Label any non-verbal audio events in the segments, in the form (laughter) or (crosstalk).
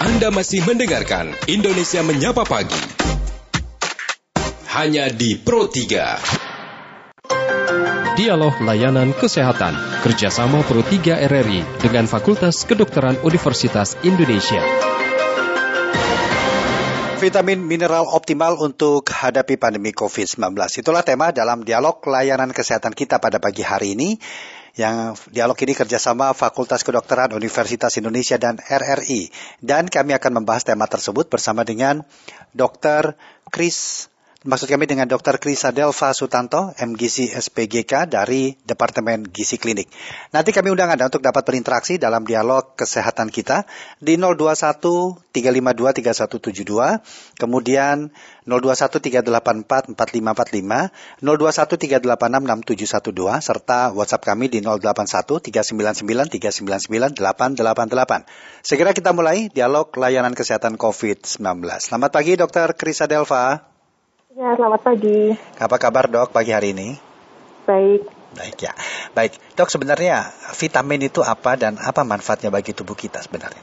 Anda masih mendengarkan Indonesia Menyapa Pagi. Hanya di Pro 3. Dialog Layanan Kesehatan kerjasama Pro 3 RRI dengan Fakultas Kedokteran Universitas Indonesia. Vitamin mineral optimal untuk hadapi pandemi COVID-19. Itulah tema dalam dialog layanan kesehatan kita pada pagi hari ini. Yang dialog ini kerjasama Fakultas Kedokteran Universitas Indonesia dan RRI. Dan kami akan membahas tema tersebut bersama dengan Dr. Chris Maksud kami dengan Dr. Krisa Delva Sutanto, MGC SPGK dari Departemen Gizi Klinik. Nanti kami undang Anda untuk dapat berinteraksi dalam dialog kesehatan kita di 021 352 3172, kemudian 021 384 4545, 021 386 6712, serta WhatsApp kami di 081 399 399 888. Segera kita mulai dialog layanan kesehatan COVID-19. Selamat pagi Dr. Krisa Delva. Ya, selamat pagi. Apa kabar dok pagi hari ini? Baik. Baik ya. Baik, dok sebenarnya vitamin itu apa dan apa manfaatnya bagi tubuh kita sebenarnya?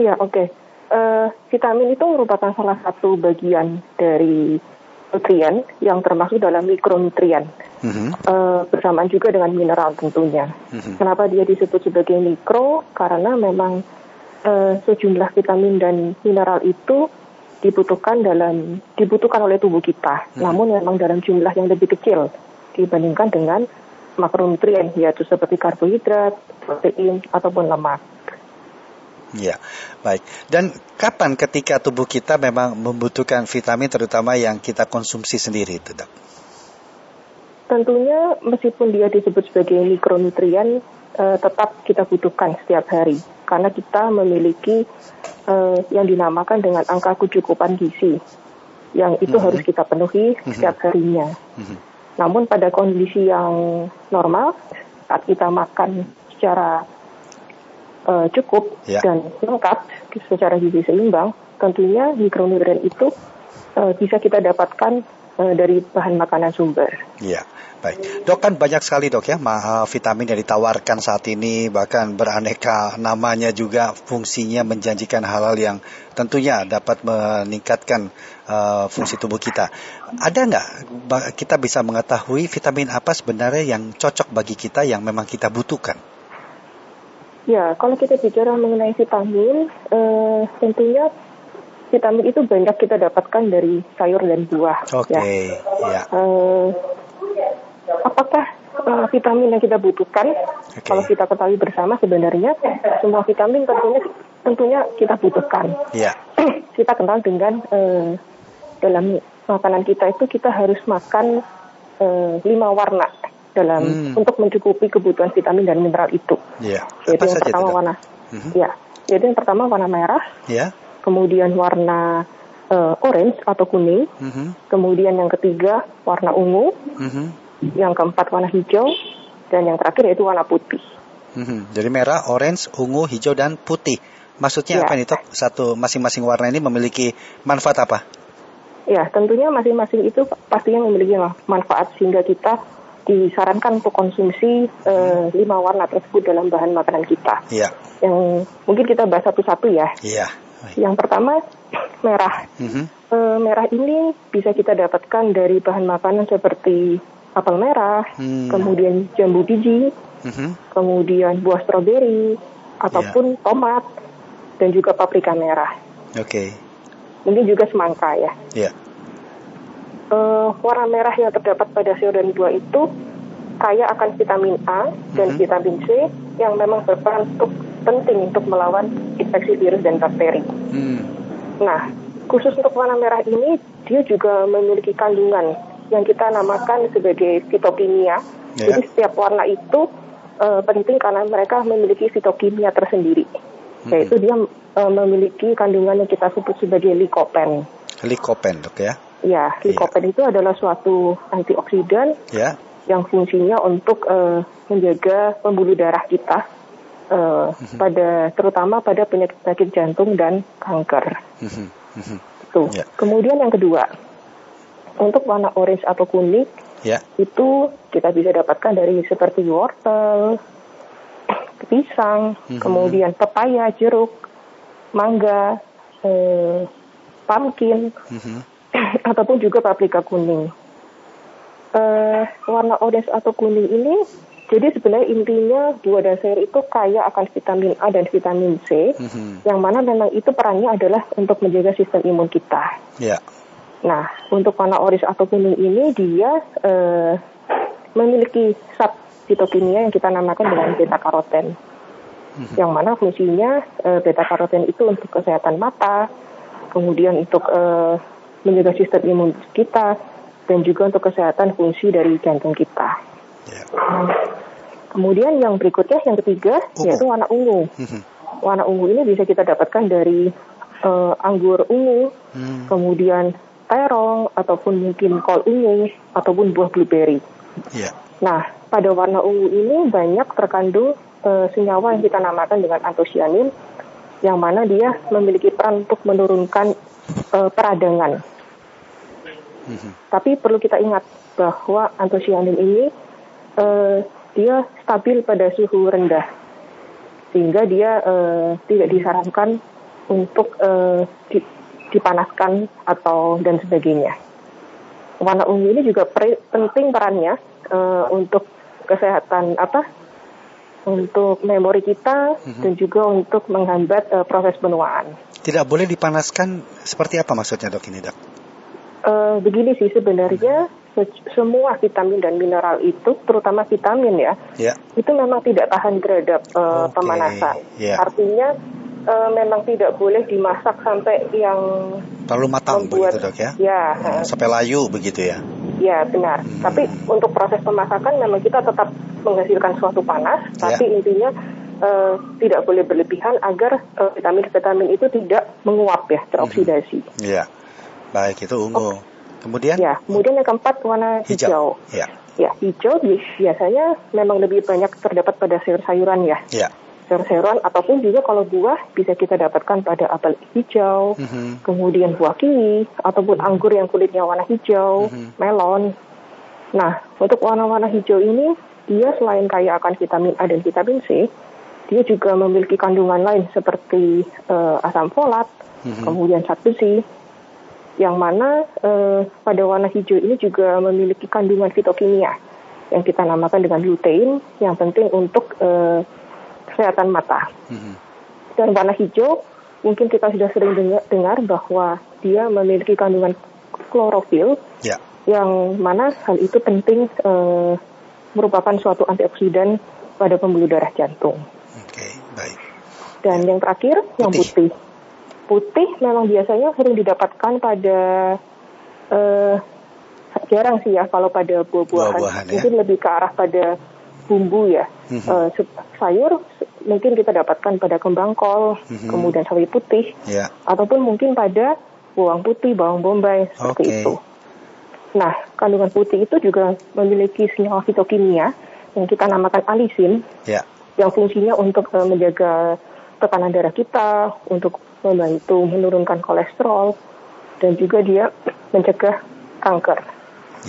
Ya, oke. Okay. Uh, eh, vitamin itu merupakan salah satu bagian dari nutrien yang termasuk dalam mikronutrien. Mm-hmm. Uh, bersamaan juga dengan mineral tentunya. Mm-hmm. Kenapa dia disebut sebagai mikro? Karena memang uh, sejumlah vitamin dan mineral itu dibutuhkan dalam dibutuhkan oleh tubuh kita. Hmm. Namun memang dalam jumlah yang lebih kecil dibandingkan dengan makronutrien yaitu seperti karbohidrat, protein ataupun lemak. Ya, baik. Dan kapan ketika tubuh kita memang membutuhkan vitamin terutama yang kita konsumsi sendiri itu, Dok? Tentunya meskipun dia disebut sebagai mikronutrien, eh, tetap kita butuhkan setiap hari karena kita memiliki uh, yang dinamakan dengan angka kecukupan gizi yang itu mm -hmm. harus kita penuhi mm-hmm. setiap harinya. Mm -hmm. Namun pada kondisi yang normal saat kita makan secara uh, cukup yeah. dan lengkap secara gizi seimbang, tentunya mikronutrien itu uh, bisa kita dapatkan uh, dari bahan makanan sumber. Yeah. Baik, dok kan banyak sekali dok ya vitamin yang ditawarkan saat ini bahkan beraneka namanya juga fungsinya menjanjikan hal-hal yang tentunya dapat meningkatkan uh, fungsi tubuh kita. Ada nggak kita bisa mengetahui vitamin apa sebenarnya yang cocok bagi kita yang memang kita butuhkan? Ya, kalau kita bicara mengenai vitamin, uh, tentunya vitamin itu banyak kita dapatkan dari sayur dan buah. Oke, okay, ya. ya. Uh, apakah uh, vitamin yang kita butuhkan? Okay. Kalau kita ketahui bersama sebenarnya semua vitamin tentunya tentunya kita butuhkan. Yeah. (clears throat) kita kenal dengan uh, dalam makanan kita itu kita harus makan uh, lima warna dalam hmm. untuk mencukupi kebutuhan vitamin dan mineral itu. Yeah. Yaitu yang pertama itu, warna, mm-hmm. ya, yaitu yang pertama warna merah. Yeah. Kemudian warna uh, orange atau kuning. Mm-hmm. Kemudian yang ketiga warna ungu. Mm-hmm yang keempat warna hijau, dan yang terakhir yaitu warna putih. Hmm, jadi merah, orange, ungu, hijau, dan putih. Maksudnya ya. apa ini, Tok? Satu masing-masing warna ini memiliki manfaat apa? Ya, tentunya masing-masing itu pastinya memiliki manfaat sehingga kita disarankan untuk konsumsi hmm. lima warna tersebut dalam bahan makanan kita. Iya. Yang mungkin kita bahas satu-satu ya. Iya. Yang pertama merah. Mm-hmm. Uh, merah ini bisa kita dapatkan dari bahan makanan seperti apel merah, hmm. kemudian jambu biji, hmm. kemudian buah stroberi, ataupun yeah. tomat, dan juga paprika merah. Oke. Okay. Mungkin juga semangka ya. Iya. Yeah. Uh, warna merah yang terdapat pada sayur dan buah itu kaya akan vitamin A dan hmm. vitamin C yang memang berperan untuk penting untuk melawan infeksi virus dan bakteri. Hmm. Nah, khusus untuk warna merah ini dia juga memiliki kandungan yang kita namakan sebagai fitokimia. Yeah. Jadi setiap warna itu uh, penting karena mereka memiliki fitokimia tersendiri. Hmm. Yaitu dia uh, memiliki kandungan yang kita sebut sebagai likopen. Likopen, dok ya? Ya, likopen yeah. itu adalah suatu antioksidan yeah. yang fungsinya untuk uh, menjaga pembuluh darah kita uh, mm-hmm. pada terutama pada penyakit jantung dan kanker. Mm-hmm. Mm-hmm. Tuh. Yeah. Kemudian yang kedua, untuk warna orange atau kuning, ya. itu kita bisa dapatkan dari seperti wortel, pisang, mm-hmm. kemudian pepaya, jeruk, mangga, eh, pumpkin, Mhm. (clears throat) ataupun juga paprika kuning. Eh, warna orange atau kuning ini, jadi sebenarnya intinya buah dan sayur itu kaya akan vitamin A dan vitamin C, Mhm. yang mana memang itu perannya adalah untuk menjaga sistem imun kita. Ya. Nah, untuk warna orange atau kuning ini dia eh, memiliki zat fitokimia yang kita namakan dengan beta karoten. Yang mana fungsinya eh, beta karoten itu untuk kesehatan mata, kemudian untuk eh, menjaga sistem imun kita, dan juga untuk kesehatan fungsi dari jantung kita. Ya. Kemudian yang berikutnya, yang ketiga, Ungu. yaitu warna ungu. Mhm. Warna ungu ini bisa kita dapatkan dari eh, anggur ungu, Hmm. kemudian terong, ataupun mungkin kol ungu, ataupun buah blueberry. Ya. Nah, pada warna ungu ini banyak terkandung eh, senyawa yang kita namakan dengan antosianin, yang mana dia memiliki peran untuk menurunkan eh, peradangan. Mhm. Tapi perlu kita ingat bahwa antosianin ini eh, dia stabil pada suhu rendah, sehingga dia eh, tidak disarankan untuk eh, di- dipanaskan atau dan sebagainya. Warna ungu ini juga pre- penting perannya eh, untuk kesehatan apa? Untuk memori kita dan juga untuk menghambat eh, proses penuaan. Tidak boleh dipanaskan seperti apa maksudnya dok ini dok? Eh, begini sih sebenarnya se- semua vitamin dan mineral itu, terutama vitamin ya, Ya. itu memang tidak tahan terhadap eh, Oke, pemanasan. ya. Artinya eh, memang tidak boleh dimasak sampai yang Terlalu matang membuat begitu dok ya? ya, Hmm, Sampai layu begitu ya? ya benar. Hmm. Tapi untuk proses pemasakan memang kita tetap menghasilkan suatu panas, Ya. tapi intinya eh, tidak boleh berlebihan agar vitamin-vitamin itu tidak menguap ya, teroksidasi. Iya. Baik itu ungu. Kemudian Ya, kemudian yang keempat warna hijau. hijau. Ya. Ya, hijau bi- biasanya memang lebih banyak terdapat pada sayur-sayuran ya. Ya. Sayur-sayuran ataupun juga kalau buah bisa kita dapatkan pada apel hijau, Mhm. kemudian buah kiwi, ataupun anggur yang kulitnya warna hijau, Mhm. melon. Nah, untuk warna-warna hijau ini, dia selain kaya akan vitamin A dan vitamin C, dia juga memiliki kandungan lain seperti eh, asam folat, Mhm. kemudian zat besi, yang mana eh, pada warna hijau ini juga memiliki kandungan fitokimia yang kita namakan dengan lutein, yang penting untuk eh, kesehatan mata. Mhm. Dan warna hijau mungkin kita sudah sering dengar, dengar bahwa dia memiliki kandungan klorofil Ya. yang mana hal itu penting eh, merupakan suatu antioksidan pada pembuluh darah jantung. Oke, baik. Dan yang terakhir yang Putih. Putih. Memang biasanya sering didapatkan pada eh, jarang sih ya kalau pada buah-buahan. Buah-buahan, ya. Mungkin lebih ke arah pada bumbu ya. Mhm. Eh, se- sayur mungkin kita dapatkan pada kembang kol, Mhm. kemudian sawi putih, Ya. ataupun mungkin pada bawang putih, bawang bombay seperti Oke. itu. Nah, kandungan putih itu juga memiliki senyawa fitokimia yang kita namakan alisin Ya. yang fungsinya untuk eh, menjaga tekanan darah kita, untuk membantu menurunkan kolesterol, dan juga dia (clears throat) mencegah kanker.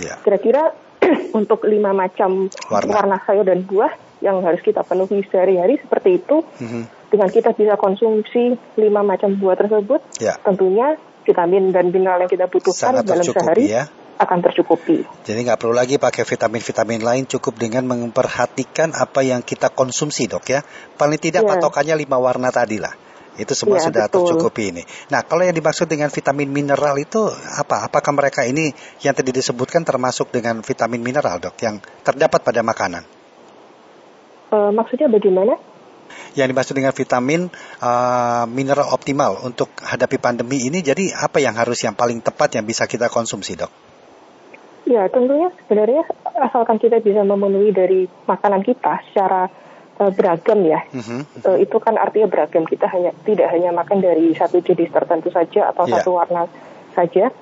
Ya. Kira-kira (clears throat) untuk lima macam Warna. warna. sayur dan buah yang harus kita penuhi sehari-hari seperti itu, Mhm. dengan kita bisa konsumsi lima macam buah tersebut, Ya. tentunya vitamin dan mineral yang kita butuhkan Sangat dalam sehari ya. Akan tercukupi. Jadi nggak perlu lagi pakai vitamin-vitamin lain, cukup dengan memperhatikan apa yang kita konsumsi dok ya. Paling tidak Ya. patokannya lima warna tadi lah. Itu semua Ya, sudah betul. tercukupi ini. Nah kalau yang dimaksud dengan vitamin mineral itu apa? Apakah mereka ini yang tadi disebutkan termasuk dengan vitamin mineral dok yang terdapat pada makanan? Eh, maksudnya bagaimana? Yang dimaksud dengan vitamin uh, mineral optimal untuk hadapi pandemi ini, jadi apa yang harus yang paling tepat yang bisa kita konsumsi dok? Ya, tentunya sebenarnya asalkan kita bisa memenuhi dari makanan kita secara eh, beragam ya. Mhm. Eh, itu kan artinya beragam. Kita hanya tidak hanya makan dari satu jenis tertentu saja atau Iya. satu warna saja.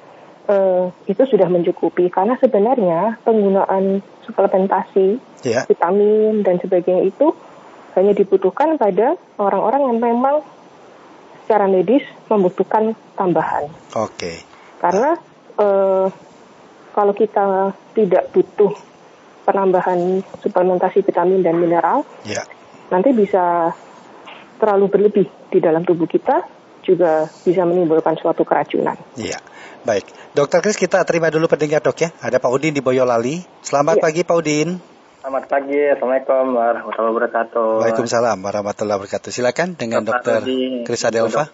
Eh, itu sudah mencukupi karena sebenarnya penggunaan suplementasi Ya. vitamin dan sebagainya itu hanya dibutuhkan pada orang-orang yang memang secara medis membutuhkan tambahan. Oke. Karena eh, kalau kita tidak butuh penambahan suplementasi vitamin dan mineral, Ya. nanti bisa terlalu berlebih di dalam tubuh kita juga bisa menimbulkan suatu keracunan. Iya. Baik, Dokter Kris kita terima dulu pendengar dok ya. Ada Pak Udin di Boyolali. Selamat Iya. pagi Pak Udin. Selamat pagi, Assalamualaikum warahmatullahi wabarakatuh. Waalaikumsalam warahmatullahi wabarakatuh. Silakan dengan Dokter Rudi, Kris Adelva.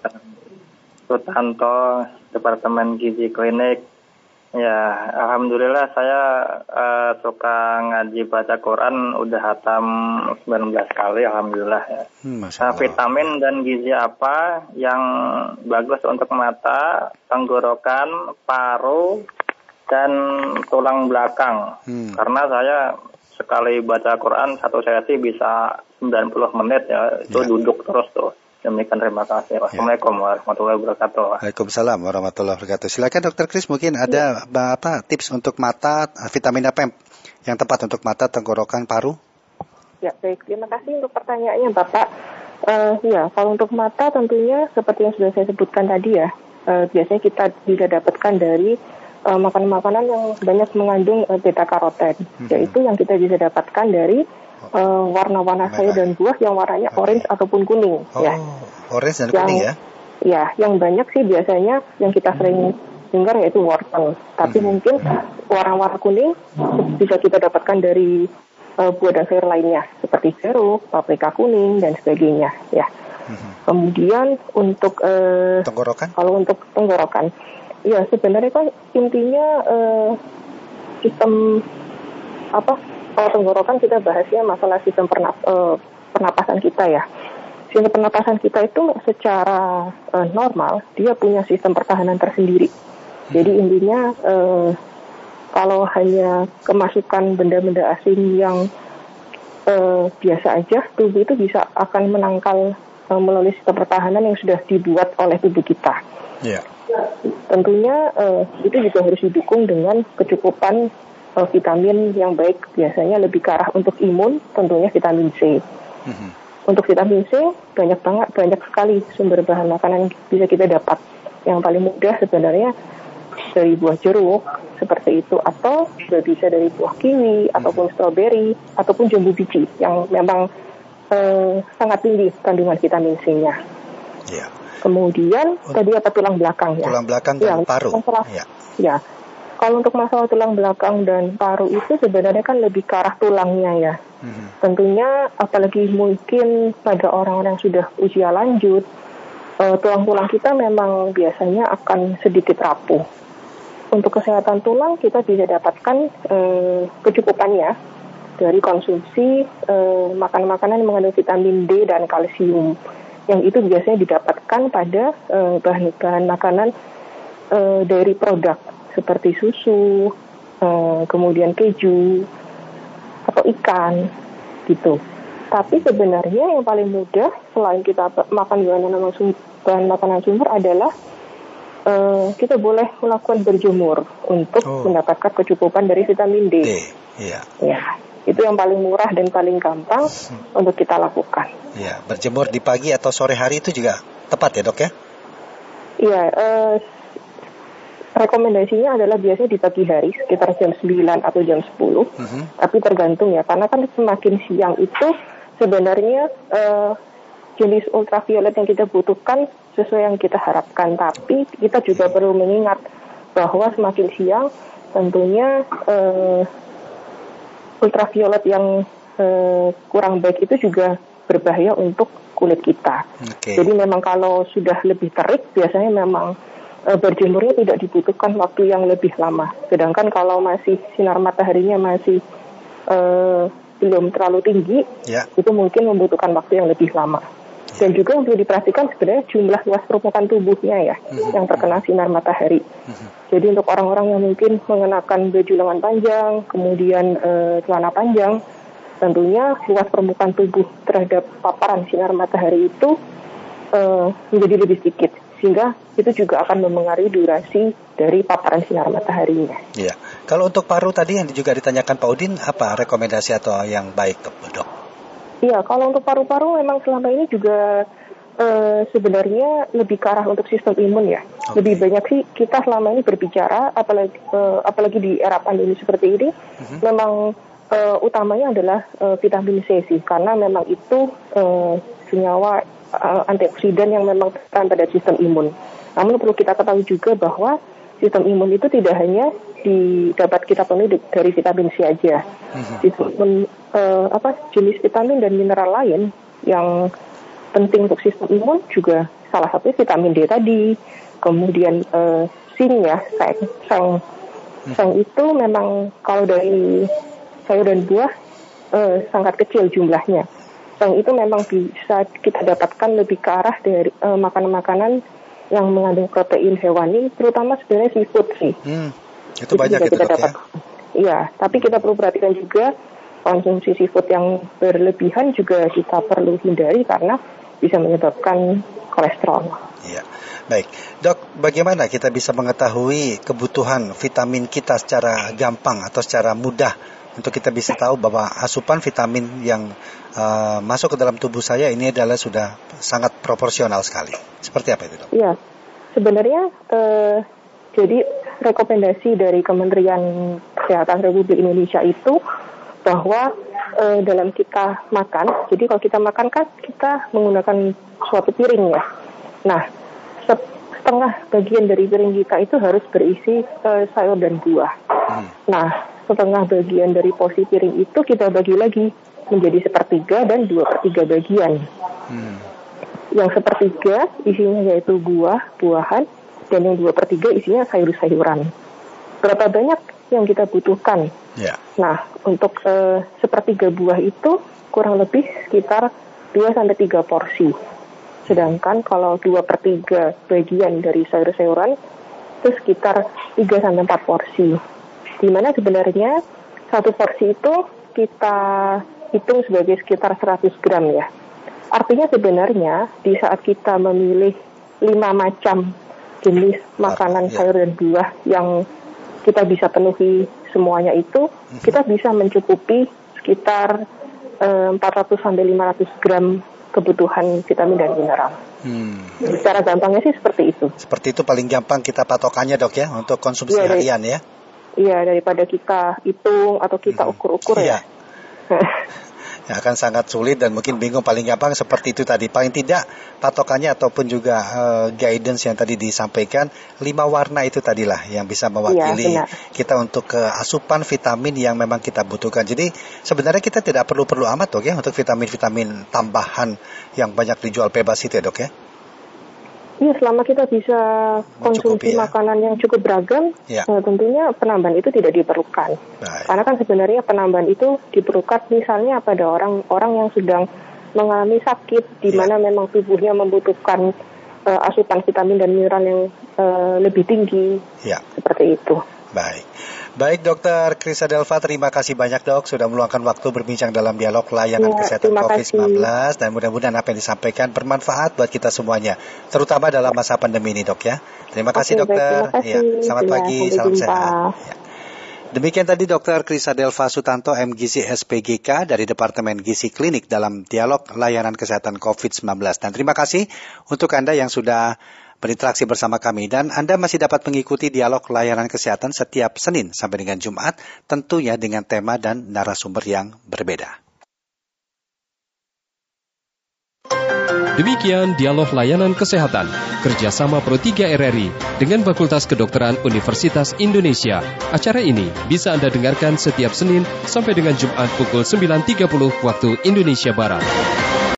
Sutanto, Departemen Gizi Klinik. Ya, alhamdulillah saya eh, suka ngaji baca Quran udah hatam 19 kali alhamdulillah ya. Hmm, Nah, vitamin dan gizi apa yang bagus untuk mata, tenggorokan, paru, dan tulang belakang. Hmm. Karena saya sekali baca Quran satu sesi bisa 90 menit ya, itu Ya. duduk terus tuh. Demikian terima kasih. Wassalamualaikum warahmatullahi wabarakatuh. Waalaikumsalam warahmatullahi wabarakatuh. Silakan Dokter Kris mungkin ada apa tips untuk mata vitamin apa yang, yang tepat untuk mata, tenggorokan, paru? Ya, baik. Terima kasih untuk pertanyaannya, Bapak. Eh, ya, kalau untuk mata tentunya seperti yang sudah saya sebutkan tadi ya, eh, biasanya kita bisa dapatkan dari eh, makanan-makanan yang banyak mengandung eh, beta karoten, yaitu yang kita bisa dapatkan dari eh, warna-warna sayur dan buah yang warnanya orange ataupun kuning. Oh, Ya, orange dan Yang- kuning ya. ya, yang banyak sih biasanya yang kita sering dengar yaitu wortel. Tapi mungkin warna-warna kuning bisa kita dapatkan dari eh, buah dan sayur lainnya seperti jeruk, paprika kuning dan sebagainya. Ya. Kemudian untuk eh, Tenggorokan? kalau untuk tenggorokan, ya sebenarnya kan intinya eh, sistem apa? Kalau tenggorokan kita bahasnya masalah sistem pernap, eh, pernapasan kita ya. Sistem pernapasan kita itu secara eh, normal dia punya sistem pertahanan tersendiri. Jadi intinya eh, kalau hanya kemasukan benda-benda asing yang eh, biasa aja, tubuh itu bisa akan menangkal eh, melalui sistem pertahanan yang sudah dibuat oleh tubuh kita. Iya. Tentunya eh, itu juga harus didukung dengan kecukupan vitamin yang baik. Biasanya lebih ke arah untuk imun, tentunya vitamin C. Mhm. Untuk vitamin C banyak banget banyak sekali sumber bahan makanan yang bisa kita dapat. Yang paling mudah sebenarnya dari buah jeruk seperti itu atau juga bisa dari buah kiwi ataupun stroberi ataupun jambu biji yang memang eh, sangat tinggi kandungan vitamin C-nya. Iya. Kemudian tadi apa tulang belakang ya? Tulang belakang Ya, dan paru. masalah- Iya. Ya, kalau untuk masalah tulang belakang dan paru itu sebenarnya kan lebih ke arah tulangnya ya. Mhm. Tentunya apalagi mungkin pada orang-orang yang sudah usia lanjut, eh, tulang-tulang kita memang biasanya akan sedikit rapuh. Untuk kesehatan tulang kita bisa dapatkan eh, kecukupannya dari konsumsi eh, makanan-makanan yang mengandung vitamin D dan kalsium. Yang itu biasanya didapatkan pada bahan-bahan makanan dari produk seperti susu, eh, kemudian keju, atau ikan gitu. Tapi sebenarnya yang paling mudah selain kita makan bahan makanan sumber, bahan makanan sumber adalah eh, kita boleh melakukan berjemur untuk Oh. mendapatkan kecukupan dari vitamin D. D. Iya. Ya, itu yang paling murah dan paling gampang untuk kita lakukan. Iya. Berjemur di pagi atau sore hari itu juga tepat ya dok ya? Iya, eh, rekomendasinya adalah biasanya di pagi hari sekitar jam 9 atau jam 10. Mhm. Tapi tergantung ya, karena kan semakin siang itu sebenarnya eh, jenis ultraviolet yang kita butuhkan sesuai yang kita harapkan. Tapi kita juga perlu mengingat bahwa semakin siang tentunya eh, ultraviolet yang eh, kurang baik itu juga berbahaya untuk kulit kita. Oke. Jadi memang kalau sudah lebih terik biasanya memang berjemurnya tidak dibutuhkan waktu yang lebih lama. Sedangkan kalau masih sinar mataharinya masih e, belum terlalu tinggi, Ya. itu mungkin membutuhkan waktu yang lebih lama. Dan juga untuk diperhatikan sebenarnya jumlah luas permukaan tubuhnya ya yang terkena sinar matahari. Jadi untuk orang-orang yang mungkin mengenakan baju lengan panjang, kemudian e, celana panjang, tentunya luas permukaan tubuh terhadap paparan sinar matahari itu eh, menjadi lebih sedikit sehingga itu juga akan memengaruhi durasi dari paparan sinar mataharinya. Iya. Kalau untuk paru tadi yang juga ditanyakan Pak Udin, apa rekomendasi atau yang baik dok? Iya, kalau untuk paru-paru memang selama ini juga eh, sebenarnya lebih ke arah untuk sistem imun ya. Oke. Lebih banyak sih kita selama ini berbicara, apalagi eh, apalagi di era pandemi seperti ini, memang eh, utamanya adalah eh, vitamin C sih, karena memang itu eh, senyawa uh, antioksidan yang memang berperan pada sistem imun. Namun perlu kita ketahui juga bahwa sistem imun itu tidak hanya didapat kita penuhi dari vitamin C aja. Sistem uh, apa jenis vitamin dan mineral lain yang penting untuk sistem imun juga salah satu vitamin D tadi, kemudian uh, zinc ya, seng, seng, seng itu memang kalau dari sayur dan buah uh, sangat kecil jumlahnya. Seng itu memang bisa kita dapatkan lebih ke arah dari makanan makanan-makanan yang mengandung protein hewani, terutama sebenarnya seafood sih. Hmm, itu, itu banyak itu kita dok, dapat. Ya? Iya, tapi kita perlu perhatikan juga konsumsi seafood yang berlebihan juga kita perlu hindari karena bisa menyebabkan kolesterol. Iya. Baik, dok, bagaimana kita bisa mengetahui kebutuhan vitamin kita secara gampang atau secara mudah untuk kita bisa tahu bahwa asupan vitamin yang uh, masuk ke dalam tubuh saya ini adalah sudah sangat proporsional sekali. Seperti apa itu, dok? Iya, sebenarnya uh, jadi rekomendasi dari Kementerian Kesehatan Republik Indonesia itu bahwa uh, dalam kita makan, jadi kalau kita makan kan kita menggunakan suatu piring ya. Nah, setengah bagian dari piring kita itu harus berisi sayur dan buah. Hmm. Nah, setengah bagian dari porsi piring itu kita bagi lagi menjadi sepertiga dan dua per tiga bagian. Hmm. Yang sepertiga isinya yaitu buah, buahan, dan yang dua per tiga isinya sayur-sayuran. Berapa banyak yang kita butuhkan? Yeah. Nah, untuk uh, sepertiga buah itu kurang lebih sekitar 2 sampai tiga porsi. Sedangkan kalau 2 per 3 bagian dari sayur-sayuran itu sekitar 3 sampai 4 porsi. Di mana sebenarnya satu porsi itu kita hitung sebagai sekitar 100 gram ya. Artinya sebenarnya di saat kita memilih 5 macam jenis makanan sayur dan buah yang kita bisa penuhi semuanya itu, mhm. kita bisa mencukupi sekitar eh, 400 sampai 500 gram kebutuhan vitamin dan mineral. Hmm. Secara gampangnya sih seperti itu. Seperti itu paling gampang kita patokannya dok ya untuk konsumsi ya, harian ya. Iya daripada kita hitung atau kita hmm. ukur-ukur hmm. ya. Iya. (laughs) ya akan sangat sulit dan mungkin bingung paling gampang seperti itu tadi paling tidak patokannya ataupun juga uh, guidance yang tadi disampaikan lima warna itu tadilah yang bisa mewakili ya, kita untuk ke uh, asupan vitamin yang memang kita butuhkan jadi sebenarnya kita tidak perlu perlu amat dok ya untuk vitamin-vitamin tambahan yang banyak dijual bebas itu ya dok ya Iya, selama kita bisa konsumsi ya. makanan yang cukup beragam, ya. uh, tentunya penambahan itu tidak diperlukan. Baik. Karena kan sebenarnya penambahan itu diperlukan misalnya pada orang-orang yang sedang mengalami sakit, di ya. mana memang tubuhnya membutuhkan uh, asupan vitamin dan mineral yang uh, lebih tinggi, ya. seperti itu. Baik. Baik dokter Krisa Delva, terima kasih banyak dok sudah meluangkan waktu berbincang dalam dialog layanan ya, kesehatan COVID-19 dan mudah-mudahan apa yang disampaikan bermanfaat buat kita semuanya, terutama dalam masa pandemi ini dok ya. Terima kasih Oke, dokter. Baik, terima kasih. Ya, selamat ya, pagi, salam jumpa. sehat. Ya. Demikian tadi Dr. Krisa Delva Sutanto MGC SPGK dari Departemen Gizi Klinik dalam dialog layanan kesehatan COVID-19. Dan terima kasih untuk Anda yang sudah berinteraksi bersama kami dan Anda masih dapat mengikuti dialog layanan kesehatan setiap Senin sampai dengan Jumat tentunya dengan tema dan narasumber yang berbeda. Demikian dialog layanan kesehatan kerjasama Pro 3 RRI dengan Fakultas Kedokteran Universitas Indonesia. Acara ini bisa Anda dengarkan setiap Senin sampai dengan Jumat pukul 9.30 waktu Indonesia Barat.